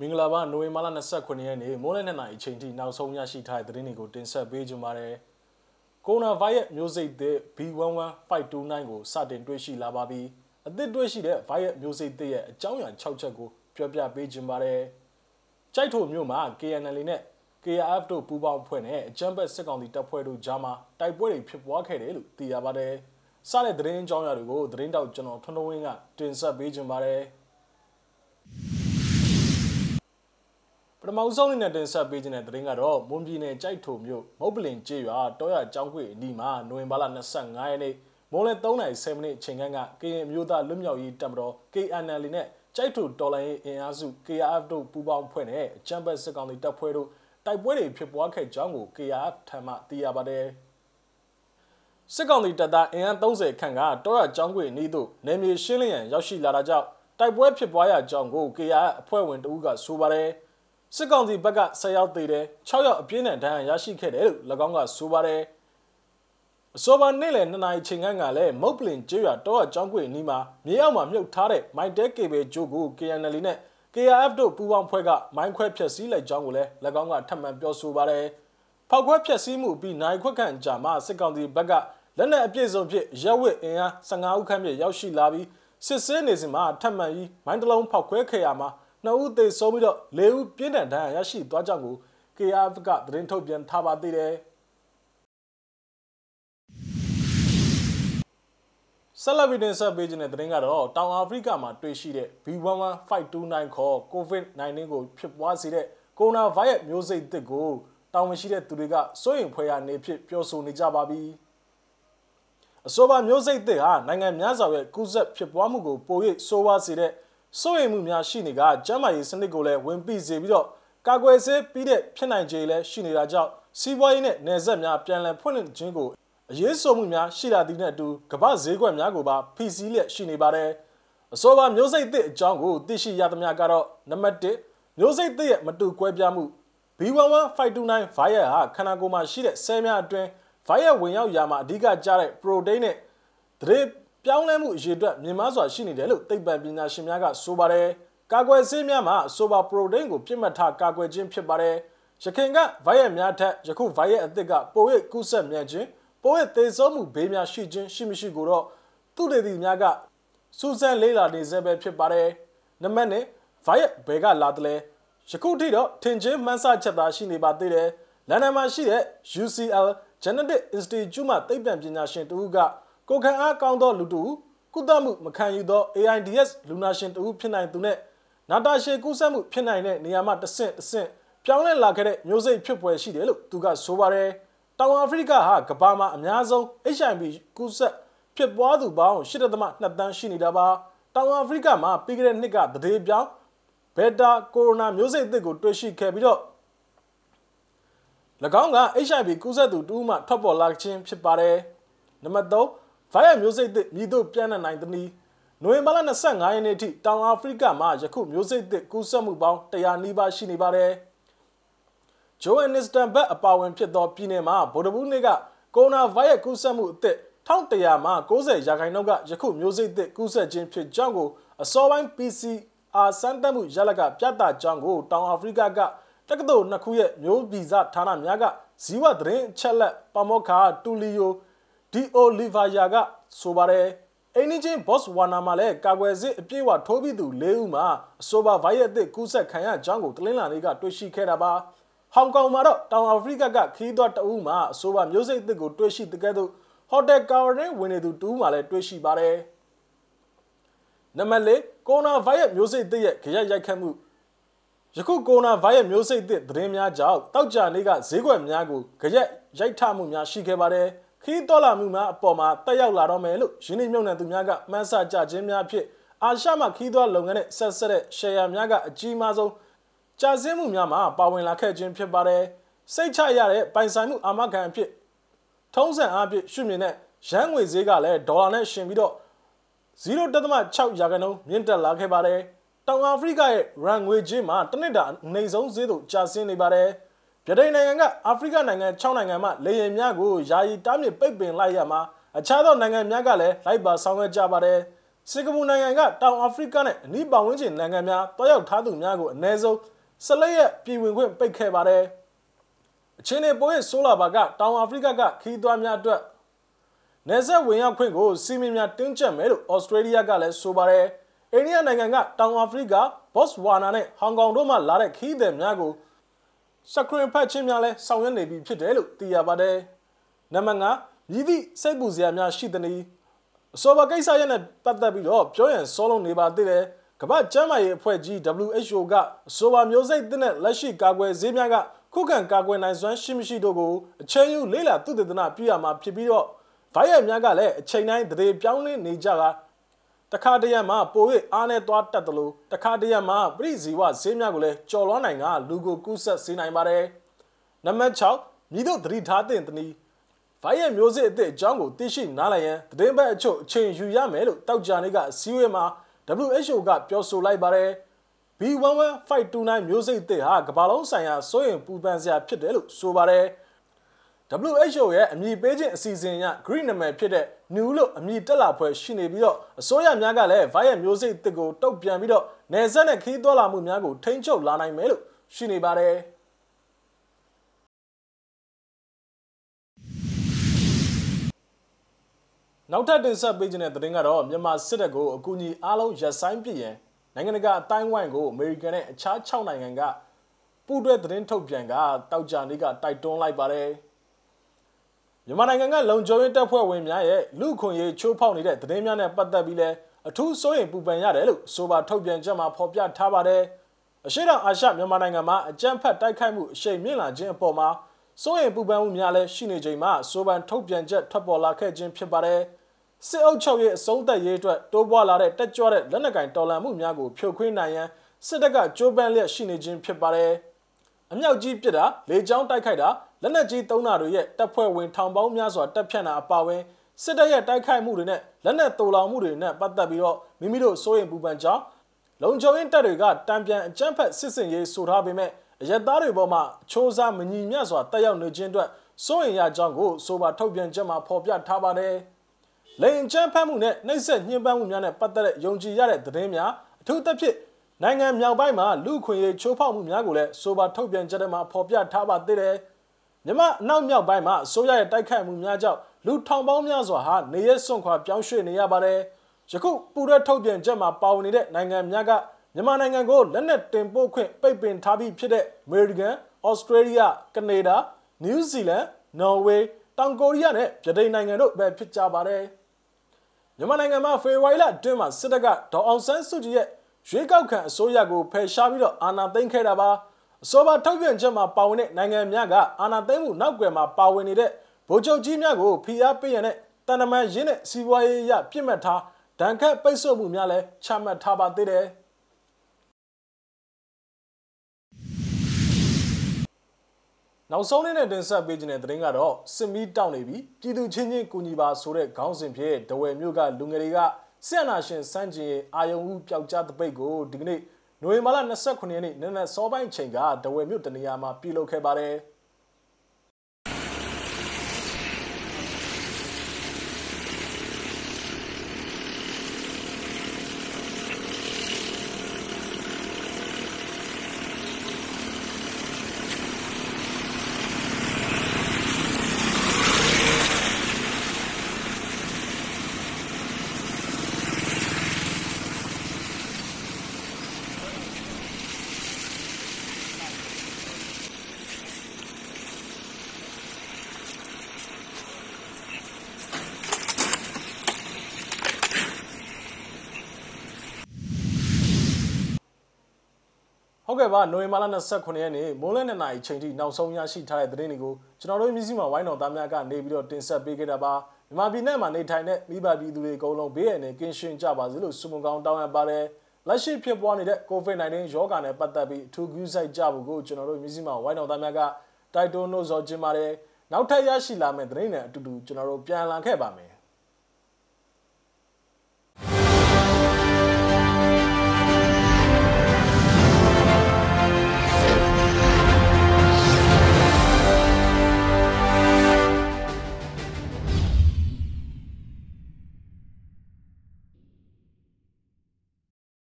မင်္ဂလာပါနိုဝင်ဘာလ29ရက်နေ့မိုးလယ်2နာရီအချိန်ထိနောက်ဆုံးရရှိထားတဲ့သတင်းတွေကိုတင်ဆက်ပေးကြပါမယ်။ကိုရိုနာဗိုင်းရပ်မျိုးစိတ်သစ် B11529 ကိုစတင်တွေ့ရှိလာပါပြီ။အသစ်တွေ့ရှိတဲ့ဗိုင်းရပ်မျိုးစိတ်သစ်ရဲ့အကြောင်းအရာ6ချက်ကိုပြောပြပေးကြပါမယ်။ကြိုက်ထိုမျိုးမှာ KNL နဲ့ KRF တို့ပူးပေါင်းဖွဲ့နဲ့အကြမ်းဖက်စစ်ကောင်စီတပ်ဖွဲ့တို့ကြားမှာတိုက်ပွဲတွေဖြစ်ပွားခဲ့တယ်လို့သိရပါတယ်။စတဲ့သတင်းအကြောင်းအရာတွေကိုသတင်းတောက်ကျွန်တော်ထွန်းထွန်းဝင်းကတင်ဆက်ပေးကြပါမယ်။ ပထမဆုံးအနေနဲ့တင်ဆက်ပေးခြင်းတဲ့သတင်းကတော့မွန်ပြည်နယ်ကြိုက်ထိုမြို့မုတ်ပလင်ကျေးရွာတောရကျောင်းခွေအနီးမှာနိုဝင်ဘာလ25ရက်နေ့မိုးလဲ3:07မိနစ်အချိန်ခန့်ကကရင်မျိုးသားလွတ်မြောက်ရေးတပ်မတော် KNL နဲ့ကြိုက်ထိုတော်လိုင်းအင်အားစု KRF တို့ပူးပေါင်းဖွဲ့နဲ့အကြမ်းဖက်စစ်ကောင်စီတပ်ဖွဲ့တို့တိုက်ပွဲတွေဖြစ်ပွားခဲ့ကြောင်းကို KRF ထံမှသိရပါတယ်စစ်ကောင်စီတပ်သားအင်အား30ခန့်ကတောရကျောင်းခွေအနီးသို့နေမြေရှင်းလင်းရန်ရောက်ရှိလာတာကြောင့်တိုက်ပွဲဖြစ်ပွားရကြောင်းကို KRF အဖွဲ့ဝင်တဦးကဆိုပါတယ်။ စစ်ကောင်စီဘက်က10ယောက်သေတယ်6ယောက်အပြင်းထန်ဒဏ်ရာရရှိခဲ့တယ်လို့၎င်းကဆိုပါတယ်အစောပိုင်းနေ့လယ်2နာရီချိန်ခန့်ကလည်းမုတ်ပလင်ကျွော်တောအကြောင်းကွေနီးမှာမြေအောက်မှာမြုပ်ထားတဲ့မိုက်တဲကေဘယ်ဂျိုကို KNL နဲ့ KRF တို့ပူးပေါင်းဖွဲ့ကမိုင်းခွဲဖျက်ဆီးလိုက်ကြောင်းကိုလည်း၎င်းကထပ်မံပြောဆိုပါတယ်ဖောက်ခွဲဖျက်ဆီးမှုပြီးနိုင်ခွက်ခန့်ကြာမှစစ်ကောင်စီဘက်ကလက်နက်အပြည့်စုံဖြင့်ရက်ဝစ်အင်အား15ဦးခန့်ဖြင့်ရောက်ရှိလာပြီးစစ်ဆေးနေစဉ်မှာထပ်မံပြီးမိုင်းတလုံးဖောက်ခွဲခဲ့ရမှာ နှစ်ဦးသေဆုံးပြီးတော့၄ဦးပြင်းထန်ဒဏ်ရာရရှိသွားကြောင်းကို KRF ကသတင်းထုတ်ပြန်ထားပါသေးတယ်ဆက်လက်ပြီးတင်ဆက်ပေးခြင်းတဲ့သတင်းကတော့တောင်အာဖရိကမှာတွေ့ရှိတဲ့ B11529 ခေါ် COVID-19 ကိုဖြစ်ပွားစေတဲ့ကိုရိုနာဗိုင်းရပ်မျိုးစိတ်သစ်ကိုတောင်မရှိတဲ့သူတွေကစိုးရိမ်ဖွယ်ရာနေဖြစ်ပြောဆိုနေကြပါပြီအဆိုပါမျိုးစိတ်သစ်ဟာနိုင်ငံများစွာရဲ့ကူးစက်ဖြစ်ပွားမှုကိုပို၍ဆိုးဝါးစေတဲ့ စိုးရိမ်မှုများရှိနေကကျန်းမာရေးစနစ်ကိုလည်းဝင်ပြီးစေပြီးတော့ကာကွယ်ဆေးပြီးတဲ့ဖြစ်နိုင်ခြေလည်းရှိနေတာကြောင့်စီးပွားရေးနဲ့နယ်စပ်များပြန်လည်ဖွင့်လှစ်ခြင်းကိုအရေးဆိုမှုများရှိလာသည့်နဲ့အတူကမ္ဘာဈေးကွက်များကိုပါဖိစီးလျက်ရှိနေပါတယ်အစောပါမျိုးစိတ်သစ်အကြောင်းကိုသိရှိရသမျှကတော့နံပါတ်1မျိုးစိတ်သစ်ရဲ့မတူကွဲပြားမှု B11529 virus ဟာခန္ဓာကိုယ်မှာရှိတဲ့ဆဲများအတွင်း virus ဝင်ရောက်ရာမှာအဓိကကျတဲ့ protein နဲ့သတိ ပြောင်းလဲမှုအရေးအတွက်မြင်မားစွာရှိနေတယ်လို့သိပ္ပံပညာရှင်များကဆိုပါတယ်။ကာကွယ်ဆေးများမှာဆိုပါပရိုတိန်းကိုပြစ်မှတ်ထားကာကွယ်ခြင်းဖြစ်ပါတယ်။ရခိုင်ကဗိုင်းရပ်များထက်ယခုဗိုင်းရပ်အသစ်ကပို၍ကူးစက်မြန်ခြင်းပို၍သေဆုံးမှုဘေးများရှိခြင်းရှိမရှိကိုတော့သူတေသီများကစူးစမ်းလေ့လာနေစေပဲဖြစ်ပါတယ်။နံပါတ်1ဗိုင်းရပ်ဘယ်ကလာသလဲယခုထိတော့ထင်ချင်းမှန်းဆချက်သားရှိနေပါသေးတယ်။လန်ဒန်မှာရှိတဲ့ UCL Genetic Institute မှသိပ္ပံပညာရှင်တဦးက ကိုခံအားကောင်းသောလူတူကုသမှုမခံယူသော AIDS လူနာရှင်တူဖြစ်နိုင်သူနဲ့နာတာရှည်ကူးစက်မှုဖြစ်နိုင်တဲ့နေရာမှာတဆင့်တဆင့်ပြောင်းလဲလာခဲ့တဲ့မျိုးစိတ်ဖြစ်ပွဲရှိတယ်လို့သူကဆိုပါတယ်။တောင်အာဖရိကဟာကမ္ဘာမှာအများဆုံး HIV ကူးစက်ဖြစ်ပွားသူပေါင်း8.2တန်းရှိနေတာပါ။တောင်အာဖရိကမှာပြီးခဲ့တဲ့နှစ်ကတရေပြောင်းဘက်တာကိုရိုနာမျိုးစိတ်အသစ်ကိုတွေ့ရှိခဲ့ပြီးတော့၎င်းက HIV ကူးစက်သူတူမှထွက်ပေါ်လာခြင်းဖြစ်ပါတယ်။နံပါတ်3 ဗိုင်းရပ်မျိုးစိတ်သစ်မြည်တို့ပြန့်နှံ့နိုင်သည်။နိုဝင်ဘာလ25ရက်နေ့ထိတောင်အာဖရိကမှာယခုမျိုးစိတ်သစ်ကူးစက်မှုပေါင်း100နီးပါးရှိနေပါတယ်။ဂျိုဟန်နစ္စတန်ဘတ်အပါဝင်ဖြစ်သောပြည်နယ်မှာဗိုလ်တဘူးနေ့ကကိုရိုနာဗိုင်းရပ်ကူးစက်မှုအသစ်1100မှာ90ရာခိုင်နှုန်းကယခုမျိုးစိတ်သစ်ကူးစက်ခြင်းဖြစ်ကြောင်းကိုအစောပိုင်း PCR စမ်းသပ်မှုရလကပြသကြောင်းကိုတောင်အာဖရိကကတက္ကသိုလ်နှစ်ခုရဲ့မျိုးဗီဇဌာနများကဇီဝသတင်းအချက်လက်ပမောက္ခတူလီယို ဒီအိုလီဗာယာကဆိုပါတယ်အိန္ဒိချင်းဘော့စ်ဝါနာမှာလည်းကာကွယ်စစ်အပြည့်အဝထိုးပြီးသူ၄ဦးမှာအဆိုပါဗိုင်းရပ်စ်ကူးစက်ခံရကြောင်းကိုတလင်းလာလေးကတွေ့ရှိခဲ့တာပါဟောင်ကောင်မှာတော့တောင်အာဖရိကကခီးသွွားတအူးမှာအဆိုပါမျိုးစိတ်အသစ်ကိုတွေ့ရှိတဲ့ကဲ့သို့ဟိုတယ်ကာဝရင်ဝင်နေသူတူးမှာလည်းတွေ့ရှိပါတယ်နံပါတ်၄ကိုရိုနာဗိုင်းရပ်မျိုးစိတ်အသစ်ရဲ့ကြရက်ရိုက်ခတ်မှုယခုကိုရိုနာဗိုင်းရပ်မျိုးစိတ်အသစ်သတင်းများကြောင့်တောက်ကြနေ့ကဈေးကွက်များကိုကြရက်ရိုက်ထမှုများရှိခဲ့ပါတယ်။ ခီးတော်လာမှုများအပေါ်မှာတက်ရောက်လာတော့မယ်လို့ရင်းနှီးမြှုပ်နှံသူများကမှန်းဆကြခြင်းများဖြင့်အာရှမှာခီးသွွားလုပ်ငန်းနဲ့ဆက်ဆက်တဲ့ share များကအကြီးမားဆုံးကြာစင်းမှုများမှာပါဝင်လာခဲ့ခြင်းဖြစ်ပါတယ်စိတ်ချရတဲ့ပိုင်ဆိုင်မှုအာမခံအဖြစ်ထုံးစံအားဖြင့်ရှုမြင်တဲ့ရန်ငွေဈေးကလည်းဒေါ်လာနဲ့ရှင်ပြီးတော့0.6ရာခိုင်နှုန်းမြင့်တက်လာခဲ့ပါတယ်တောင်အာဖရိကရဲ့ရန်ငွေကြေးမှာတစ်နှစ်တာအနိမ့်ဆုံးဈေးသို့ကျဆင်းနေပါတယ်။ ဗြိတိန်နိုင်ငံကအာဖရိကနိုင်ငံ6နိုင်ငံမှလေယာဉ်များကိုယာယီတားမြစ်ပိတ်ပင်လိုက်ရမှာအခြားသောနိုင်ငံများကလည်းလိုက်ပါဆောင်ရွက်ကြပါတယ်စင်ကာပူနိုင်ငံကတောင်အာဖရိကနဲ့အနီးပတ်ဝန်းကျင်နိုင်ငံများတွားရောက်ထားသူများကိုအ ਨੇ ဆုံး14ရက်ပြည်ဝင်ခွင့်ပိတ်ခဲ့ပါတယ်။အချင်းနေပိုးရဲ့ဆိုလာဘာကတောင်အာဖရိကကခီးသွွားများအတွက်နေဆက်ဝင်ရောက်ခွင့်ကိုစီမင်းများတင်းကျပ်မယ်လို့ဩစတြေးလျကလည်းဆိုပါတယ်။အိန္ဒိယနိုင်ငံကတောင်အာဖရိကဘော့စဝါနာနဲ့ဟောင်ကောင်တို့မှလာတဲ့ခီးသည်များကို စခရင်ဖတ်ချင်းများလဲဆောင်ရွက်နေပြီဖြစ်တယ်လို့သိရပါတယ်။နံပါတ်5မြည်သည့်စိတ်ပူစရာများရှိသည်နည်းအစောပါကိစ္စရပ်နဲ့ပတ်သက်ပြီးတော့ပြောရင်စောလုံးနေပါသေးတယ်ကမ္ဘာ့ကျန်းမာရေးအဖွဲ့ကြီး WHO ကအဆိုပါမျိုးစိတ်တဲ့လက်ရှိကာကွယ်ဆေးများကခုခံကာကွယ်နိုင်စွမ်းရှိမရှိတို့ကိုအချိန်ယူလေးလာသုတေသနပြုရမှာဖြစ်ပြီးတော့ဗိုင်းရပ်များကလည်းအချိန်တိုင်းတရေပြောင်းလဲနေကြတာ တခါတရံမှာပို၍အားနဲ့သွားတတ်တယ်လို့တခါတရံမှာပြိဇီဝဆေးများကိုလည်းကြော်လွှမ်းနိုင်ကလူကိုကူးဆက်စေနိုင်ပါတယ်နံပါတ်6မြည်တို့သတိထားတဲ့တနည်းဗိုင်းရပ်မျိုးစစ်အသစ်အကြောင်းကိုသိရှိနားလည်ရန်သတင်းပတ်အချို့အချိန်ယူရမယ်လို့တောက်ကြနေကအစည်းအဝေးမှာ WHO ကပြောဆိုလိုက်ပါတယ် B11529 မျိုးစိတ်အသစ်ဟာကမ္ဘာလုံးဆိုင်ရာစိုးရိမ်ပူပန်စရာဖြစ်တယ်လို့ဆိုပါတယ် WHO ရဲ့အမည်ပေးခြင်းအစီအစဉ်အရ Green နာမည်ဖြစ်တဲ့ New လို့အမည်တက်လာဖွဲ့ရှိနေပြီးတော့အစိုးရများကလည်း virus မျိုးစိတ်တစ်ကိုတုတ်ပြန်ပြီးတော့နယ်စပ်နဲ့ခီးသွွာလာမှုများကိုထိန်းချုပ်လာနိုင်မယ်လို့ရှိနေပါတယ်နောက်ထပ်တင်ဆက်ပေးခြင်းတဲ့သတင်းကတော့မြန်မာစစ်တပ်ကိုအကူအညီအားလုံးရပ်ဆိုင်းပစ်ရန်နိုင်ငံတကာအတိုင်းဝိုင်းကိုအမေရိကန်နဲ့အခြား6နိုင်ငံကပူးတွဲသတင်းထုတ်ပြန်ကတောက်ကြနေကတိုက်တွန်းလိုက်ပါတယ် မြန်မာနိုင်ငံကလုံခြုံရေးတပ်ဖွဲ့ဝင်များရဲ့လူခွန်ရေးချိုးဖောက်နေတဲ့သတင်းများနဲ့ပတ်သက်ပြီးလဲအထူးစိုးရိမ်ပူပန်ရတယ်လို့ဆိုပါထုတ်ပြန်ချက်မှာဖော်ပြထားပါတယ်အရှိတောင်အာရှမြန်မာနိုင်ငံမှာအကြမ်းဖက်တိုက်ခိုက်မှုအရှိန်မြင့်လာခြင်းအပေါ်မှာစိုးရိမ်ပူပန်မှုများလဲရှိနေချိန်မှာဆိုပါထုတ်ပြန်ချက်ထွက်ပေါ်လာခဲ့ခြင်းဖြစ်ပါတယ်။စစ်အုပ်ချုပ်ရေးအဆုံးသက်ရေးအတွက်တိုးပွားလာတဲ့တက်ကြွတဲ့လက်နက်ကင်တော်လှန်မှုများကိုဖြိုခွင်းနိုင်ရန်စစ်တပ်ကကြိုးပမ်းလျက်ရှိနေခြင်းဖြစ်ပါတယ်။ အမြောက်ကြီးပစ်တာလေကြောင်းတိုက်ခိုက်တာလက်နက်ကြီးသုံးတာတွေရဲ့တပ်ဖွဲ့ဝင်ထောင်ပေါင်းများစွာတပ်ဖြတ်တာအပါအဝင်စစ်တပ်ရဲ့တိုက်ခိုက်မှုတွေနဲ့လက်နက်တူလောင်မှုတွေနဲ့ပတ်သက်ပြီးတော့မိမိတို့စိုးရိမ်ပူပန်ကြောင်းလုံခြုံရေးတပ်တွေကတံပြန်အကြမ်းဖက်စစ်စင်ရေးဆိုထားပေမဲ့အရက်သားတွေပေါ်မှာချိုးစားမညီမျှစွာတက်ရောက်နေခြင်းအတွက်စိုးရိမ်ရကြောင်းကိုဆိုပါထုတ်ပြန်ချက်မှာဖော်ပြထားပါတယ်။လိန်ချမ်းဖတ်မှုနဲ့နှိပ်စက်ညှဉ်းပန်းမှုများနဲ့ပတ်သက်တဲ့ယုံကြည်ရတဲ့သတင်းများအထူးသဖြင့် နိုင်ငံမြောက်ပိုင်းမှာလူခွင့်ရေးချိုးဖောက်မှုများကိုလည်းဆိုပါထုတ်ပြန်ချက်တွေမှာဖော်ပြထားပါသေးတယ်။မြမအနောက်မြောက်ပိုင်းမှာအစိုးရရဲ့တိုက်ခိုက်မှုများကြောင့်လူထောင်ပေါင်းများစွာဟာနေရစွန့်ခွာပြောင်းရွှေ့နေရပါတယ်။ယခုပူရဲထုတ်ပြန်ချက်မှာပါဝင်နေတဲ့နိုင်ငံများကမြန်မာနိုင်ငံကိုလက်နက်တင်ပို့ခွင့်ပိတ်ပင်ထားပြီးဖြစ်တဲ့ American, Australia, Canada, New Zealand, Norway, တောင်ကိုရီးယားနဲ့ဗြိတိန်နိုင်ငံတို့ပဲဖြစ်ကြပါတယ်။မြန်မာနိုင်ငံမှာဖေဖော်ဝါရီလအတွင်းမှာစစ်တပ်ကဒေါ်အောင်ဆန်းစုကြည်ရဲ့ ရွေးကောက်ခံအစိုးရကိုဖယ်ရှားပြီးတော့အာဏာသိမ်းခဲ့တာပါအစောပါထုတ်ပြန်ချက်မှာပါဝင်တဲ့နိုင်ငံများကအာဏာသိမ်းမှုနောက်ကွယ်မှာပါဝင်နေတဲ့ဗိုလ်ချုပ်ကြီးများကိုဖိအားပေးရတဲ့တန်တမန်ရင်းနဲ့စီးပွားရေးရပြစ်မှတ်ထားဒဏ်ခတ်ပိတ်ဆို့မှုများလည်းချမှတ်ထားပါသေးတယ်။နောက်ဆုံးလေးနဲ့တင်ဆက်ပေးခြင်းတဲ့သတင်းကတော့စစ်မီးတောက်နေပြီးပြည်သူချင်းချင်းကူညီပါဆိုတဲ့ခေါင်းစဉ်ဖြင့်ဒဝယ်မြို့ကလူငယ်တွေက ဆီယနာရှင်စန်းကျင်အာယုံဦးပျောက်ကြားတပိတ်ကိုဒီကနေ့နိုဝင်ဘာလ29ရက်နေ့နနက်စောပိုင်းချိန်ကဒဝယ်မြို့တနေရာမှာပြုလုပ်ခဲ့ပါတယ်။ ဟုတ်ကဲ့ပါနိုဝင်ဘာလ29ရက်နေ့မိုးလင်းတဲ့နိုင်အချိန်ထိနောက်ဆုံးရရှိထားတဲ့သတင်းတွေကိုကျွန်တော်တို့မျိုးစိမဝိုင်းတော်သားများကနေပြီးတော့တင်ဆက်ပေးခဲ့တာပါမြန်မာပြည်နယ်မှာနေထိုင်တဲ့မိဘပြည်သူတွေအကုန်လုံးဘေးရန်နဲ့ကင်းရှင်းကြပါစေလို့ဆုမွန်ကောင်းတောင်းအပ်ပါတယ်လက်ရှိဖြစ်ပွားနေတဲ့ COVID-19 ရောဂါနဲ့ပတ်သက်ပြီးအထူးကူးဆိုင်ကြဖို့ကိုကျွန်တော်တို့မျိုးစိမဝိုင်းတော်သားများကတိုက်တွန်းလို့ဆိုခြင်းပါတယ်နောက်ထပ်ရရှိလာမယ့်သတင်းတွေအတူတူကျွန်တော်တို့ပြန်လာခဲ့ပါမယ်